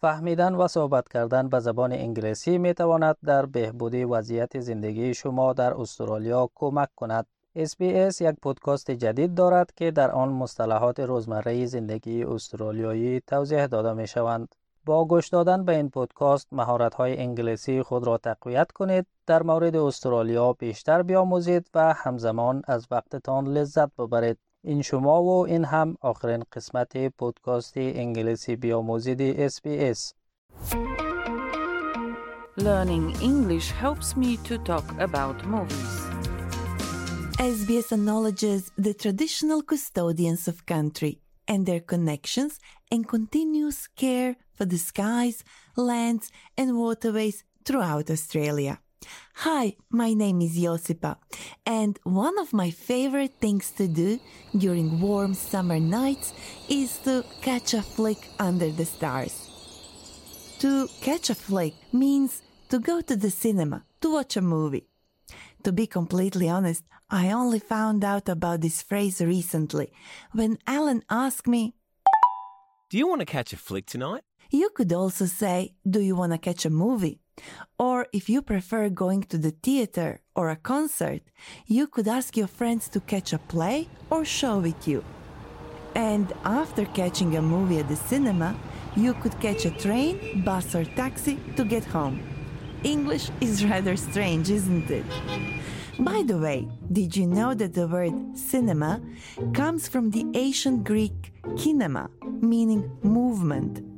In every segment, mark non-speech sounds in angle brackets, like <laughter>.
فهمیدن و صحبت کردن به زبان انگلیسی می تواند در بهبودی وضعیت زندگی شما در استرالیا کمک کند. SBS یک پودکاست جدید دارد که در آن مصطلحات روزمره زندگی استرالیایی توضیح داده می شوند. با گوش دادن به این پودکاست مهارت های انگلیسی خود را تقویت کنید، در مورد استرالیا بیشتر بیاموزید و همزمان از وقتتان لذت ببرید. این شما و این هم آخرین قسمت پودکاست انگلیسی بیاموزید SBS. Learning English helps me to talk about movies. SBS acknowledges the traditional custodians of country and their connections and continuous care for the skies, lands, and waterways throughout Australia. Hi, my name is Josipa, and one of my favorite things to do during warm summer nights is to catch a flick under the stars. To catch a flick means to go to the cinema to watch a movie. To be completely honest, I only found out about this phrase recently when Alan asked me, Do you want to catch a flick tonight? You could also say, Do you want to catch a movie? Or if you prefer going to the theater or a concert, you could ask your friends to catch a play or show with you. And after catching a movie at the cinema, you could catch a train, bus, or taxi to get home. English is <laughs> rather strange, isn't it? By the way, did you know that the word cinema comes from the ancient Greek kinema, meaning movement?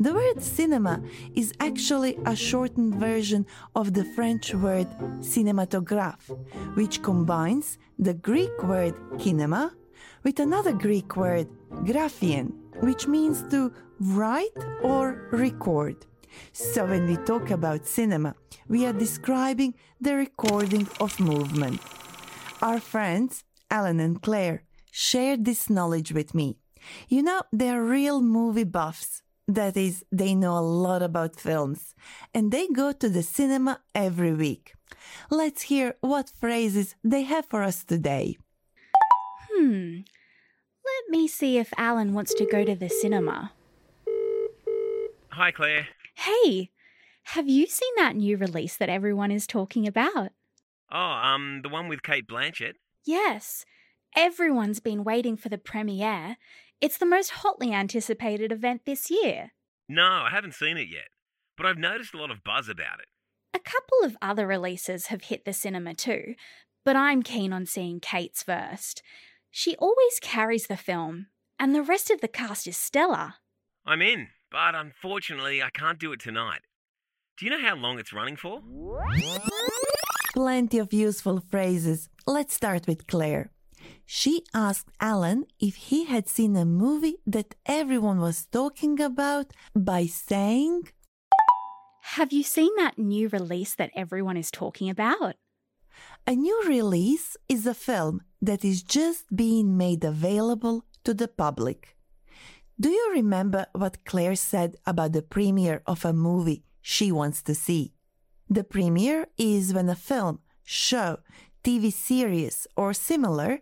The word cinema is actually a shortened version of the French word cinématographe, which combines the Greek word kinema with another Greek word graphein, which means to write or record. So when we talk about cinema, we are describing the recording of movement. Our friends, Alan and Claire, shared this knowledge with me. You know, they're real movie buffs. That is, they know a lot about films, and they go to the cinema every week. Let's hear what phrases they have for us today. Hmm. Let me see if Alan wants to go to the cinema. Hi, Claire. Hey, have you seen that new release that everyone is talking about? Oh, um, the one with Cate Blanchett? Yes. Everyone's been waiting for the premiere. It's the most hotly anticipated event this year. No, I haven't seen it yet, but I've noticed a lot of buzz about it. A couple of other releases have hit the cinema too, but I'm keen on seeing Cate's first. She always carries the film, and the rest of the cast is stellar. I'm in, but unfortunately, I can't do it tonight. Do you know how long it's running for? Plenty of useful phrases. Let's start with Claire. She asked Alan if he had seen a movie that everyone was talking about by saying, Have you seen that new release that everyone is talking about? A new release is a film that is just being made available to the public. Do you remember what Claire said about the premiere of a movie she wants to see? The premiere is when a film, show, TV series, or similar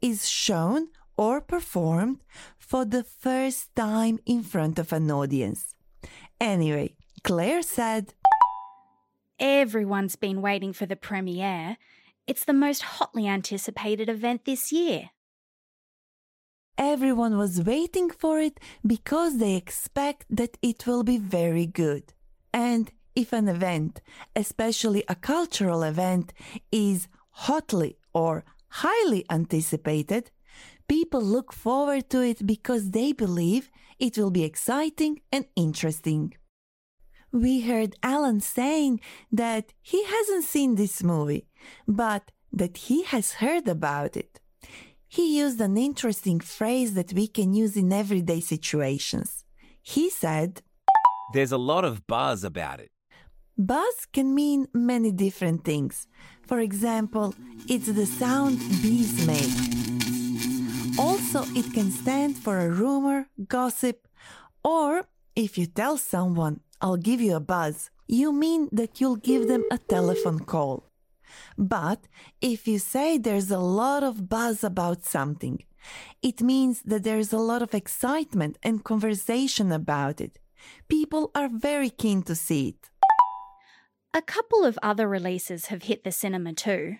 is shown or performed for the first time in front of an audience. Anyway, Claire said, Everyone's been waiting for the premiere. It's the most hotly anticipated event this year. Everyone was waiting for it because they expect that it will be very good. And if an event, especially a cultural event, is hotly or highly anticipated, people look forward to it because they believe it will be exciting and interesting. We heard Alan saying that he hasn't seen this movie, but that he has heard about it. He used an interesting phrase that we can use in everyday situations. He said, There's a lot of buzz about it. Buzz can mean many different things. For example, it's the sound bees make. Also, it can stand for a rumor, gossip, or if you tell someone, I'll give you a buzz, you mean that you'll give them a telephone call. But if you say there's a lot of buzz about something, it means that there's a lot of excitement and conversation about it. People are very keen to see it. A couple of other releases have hit the cinema too.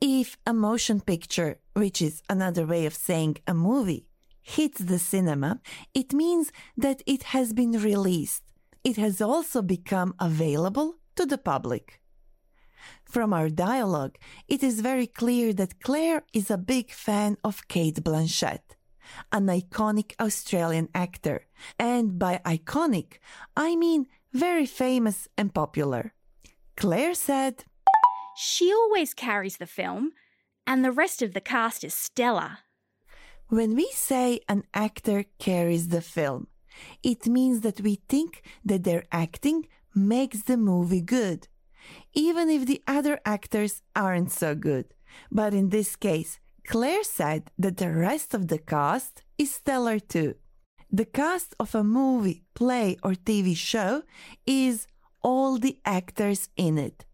If a motion picture, which is another way of saying a movie, hits the cinema, it means that it has been released. It has also become available to the public. From our dialogue, it is very clear that Claire is a big fan of Cate Blanchett, an iconic Australian actor. And by iconic, I mean very famous and popular. Claire said, She always carries the film, and the rest of the cast is stellar. When we say an actor carries the film, it means that we think that their acting makes the movie good, even if the other actors aren't so good. But in this case, Claire said that the rest of the cast is stellar too. The cast of a movie, play, or TV show is all the actors in it.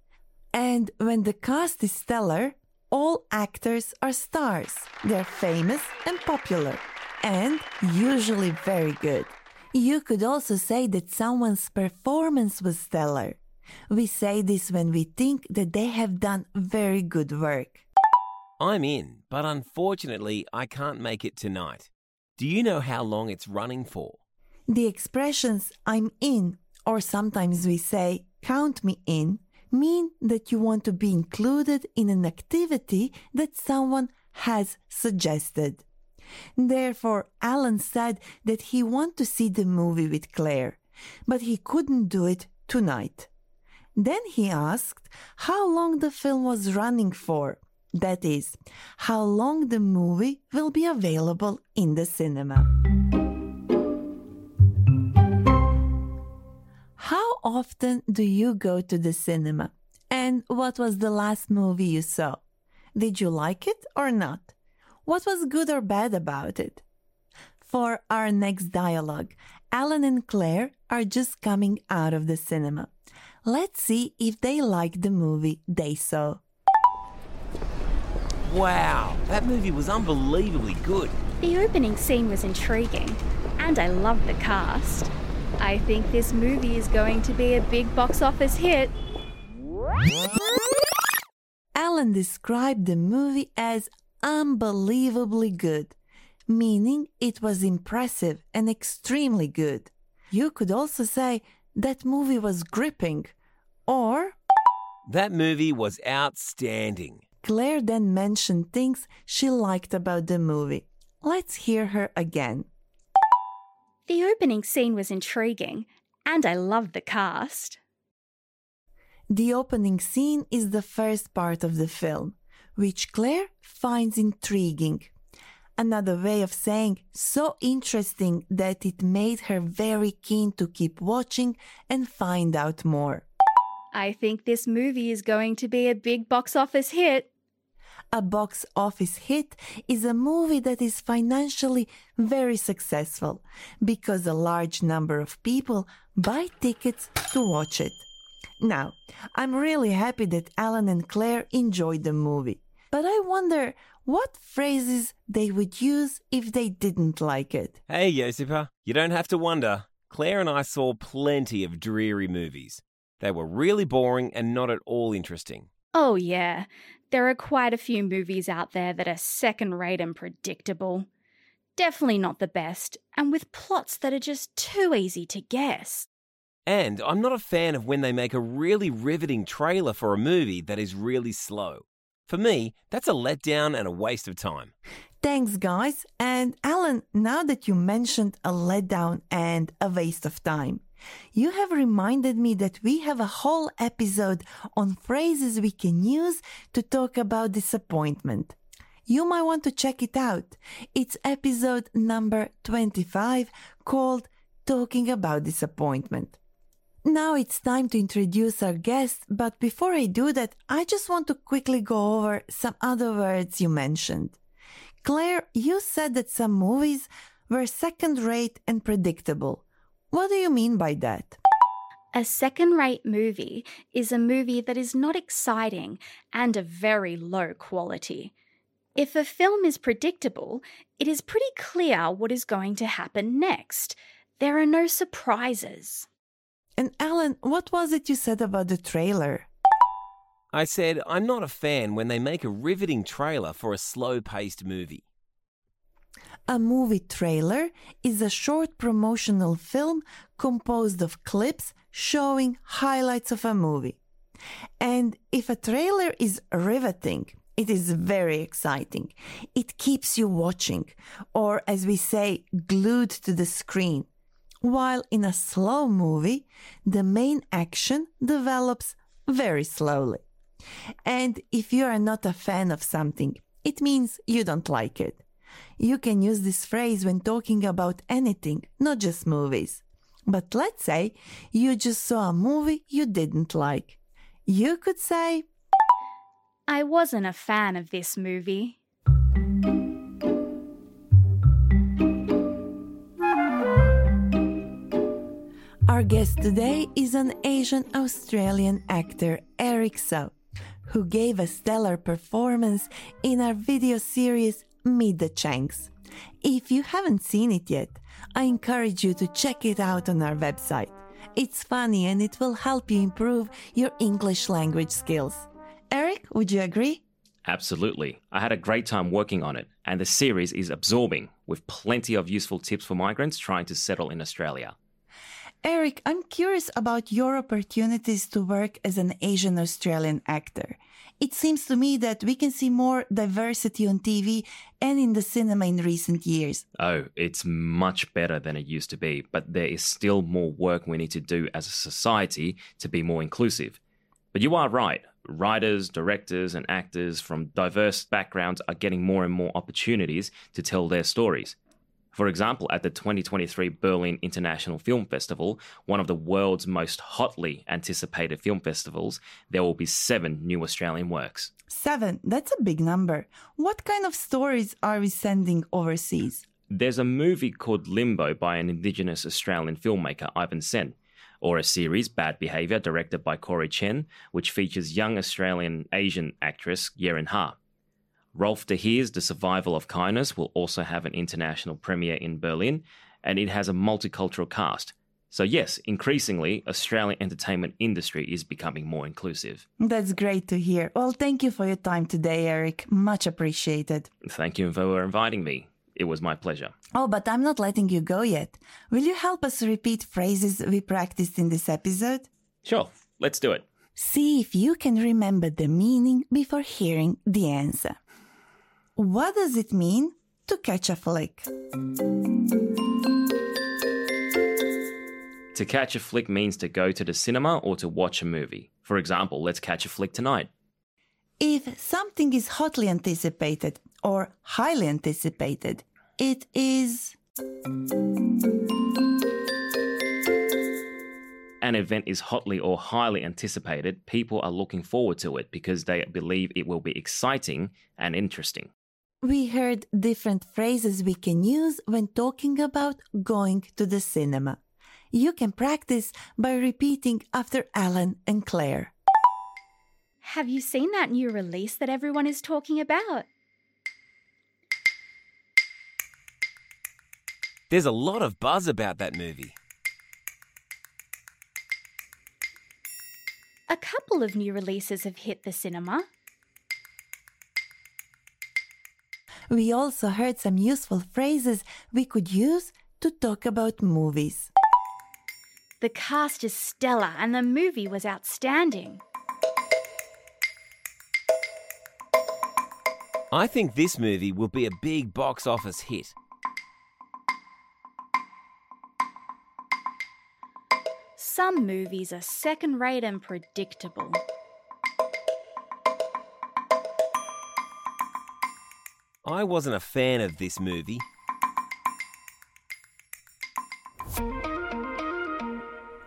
And when the cast is stellar, all actors are stars. They're famous and popular, and usually very good. You could also say that someone's performance was stellar. We say this when we think that they have done very good work. I'm in, but unfortunately, I can't make it tonight. Do you know how long it's running for? The expressions I'm in, or sometimes we say count me in, mean that you want to be included in an activity that someone has suggested. Therefore, Alan said that he wanted to see the movie with Claire, but he couldn't do it tonight. Then he asked how long the film was running for. That is, how long the movie will be available in the cinema. Often do you go to the cinema? And what was the last movie you saw? Did you like it or not? What was good or bad about it? For our next dialogue, Alan and Claire are just coming out of the cinema. Let's see if they like the movie they saw. Wow, that movie was unbelievably good. The opening scene was intriguing, and I loved the cast. I think this movie is going to be a big box office hit. Alan described the movie as unbelievably good, meaning it was impressive and extremely good. You could also say that movie was gripping, or That movie was outstanding. Claire then mentioned things she liked about the movie. Let's hear her again. The opening scene was intriguing, and I loved the cast. The opening scene is the first part of the film, which Claire finds intriguing. Another way of saying so interesting that it made her very keen to keep watching and find out more. I think this movie is going to be a big box office hit. A box office hit is a movie that is financially very successful because a large number of people buy tickets to watch it. Now, I'm really happy that Alan and Claire enjoyed the movie, but I wonder what phrases they would use if they didn't like it. Hey, Josipa, you don't have to wonder. Claire and I saw plenty of dreary movies. They were really boring and not at all interesting. Oh, yeah, there are quite a few movies out there that are second rate and predictable. Definitely not the best, and with plots that are just too easy to guess. And I'm not a fan of when they make a really riveting trailer for a movie that is really slow. For me, that's a letdown and a waste of time. Thanks, guys. And Alan, now that you mentioned a letdown and a waste of time, you have reminded me that we have a whole episode on phrases we can use to talk about disappointment. You might want to check it out. It's episode number 25 called Talking About Disappointment. Now it's time to introduce our guest, but before I do that, I just want to quickly go over some other words you mentioned. Claire, you said that some movies were second rate and predictable. What do you mean by that? A second rate movie is a movie that is not exciting and of very low quality. If a film is predictable, it is pretty clear what is going to happen next. There are no surprises. And Alan, what was it you said about the trailer? I said, I'm not a fan when they make a riveting trailer for a slow paced movie. A movie trailer is a short promotional film composed of clips showing highlights of a movie. And if a trailer is riveting, it is very exciting. It keeps you watching, or as we say, glued to the screen. While in a slow movie, the main action develops very slowly. And if you are not a fan of something, it means you don't like it. You can use this phrase when talking about anything, not just movies. But let's say you just saw a movie you didn't like. You could say, I wasn't a fan of this movie. Our guest today is an Asian Australian actor, Eric So, who gave a stellar performance in our video series Meet the Changs. If you haven't seen it yet, I encourage you to check it out on our website. It's funny and it will help you improve your English language skills. Eric, would you agree? Absolutely. I had a great time working on it, and the series is absorbing with plenty of useful tips for migrants trying to settle in Australia. Eric, I'm curious about your opportunities to work as an Asian Australian actor. It seems to me that we can see more diversity on TV and in the cinema in recent years. Oh, it's much better than it used to be, but there is still more work we need to do as a society to be more inclusive. But you are right. Writers, directors, and actors from diverse backgrounds are getting more and more opportunities to tell their stories. For example, at the 2023 Berlin International Film Festival, one of the world's most hotly anticipated film festivals, there will be seven new Australian works. Seven, that's a big number. What kind of stories are we sending overseas? There's a movie called Limbo by an Indigenous Australian filmmaker, Ivan Sen, or a series, Bad Behaviour, directed by Corrie Chen, which features young Australian Asian actress Yerin Ha. Rolf de Heer's The Survival of Kindness will also have an international premiere in Berlin, and it has a multicultural cast. So yes, increasingly, Australian entertainment industry is becoming more inclusive. That's great to hear. Well, thank you for your time today, Eric. Much appreciated. Thank you for inviting me. It was my pleasure. Oh, but I'm not letting you go yet. Will you help us repeat phrases we practiced in this episode? Sure, let's do it. See if you can remember the meaning before hearing the answer. What does it mean to catch a flick? To catch a flick means to go to the cinema or to watch a movie. For example, let's catch a flick tonight. If something is hotly anticipated or highly anticipated, it is. An event is hotly or highly anticipated, people are looking forward to it because they believe it will be exciting and interesting. We heard different phrases we can use when talking about going to the cinema. You can practice by repeating after Alan and Claire. Have you seen that new release that everyone is talking about? There's a lot of buzz about that movie. A couple of new releases have hit the cinema. We also heard some useful phrases we could use to talk about movies. The cast is stellar and the movie was outstanding. I think this movie will be a big box office hit. Some movies are second rate and predictable. I wasn't a fan of this movie.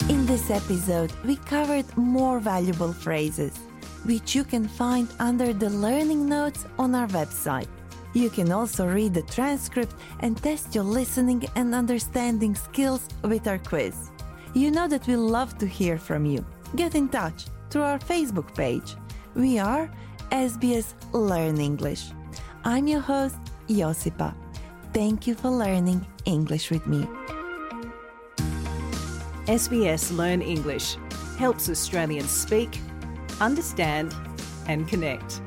In this episode, we covered more valuable phrases, which you can find under the learning notes on our website. You can also read the transcript and test your listening and understanding skills with our quiz. You know that we love to hear from you. Get in touch through our Facebook page. We are SBS Learn English. I'm your host, Josipa. Thank you for learning English with me. SBS Learn English helps Australians speak, understand, and connect.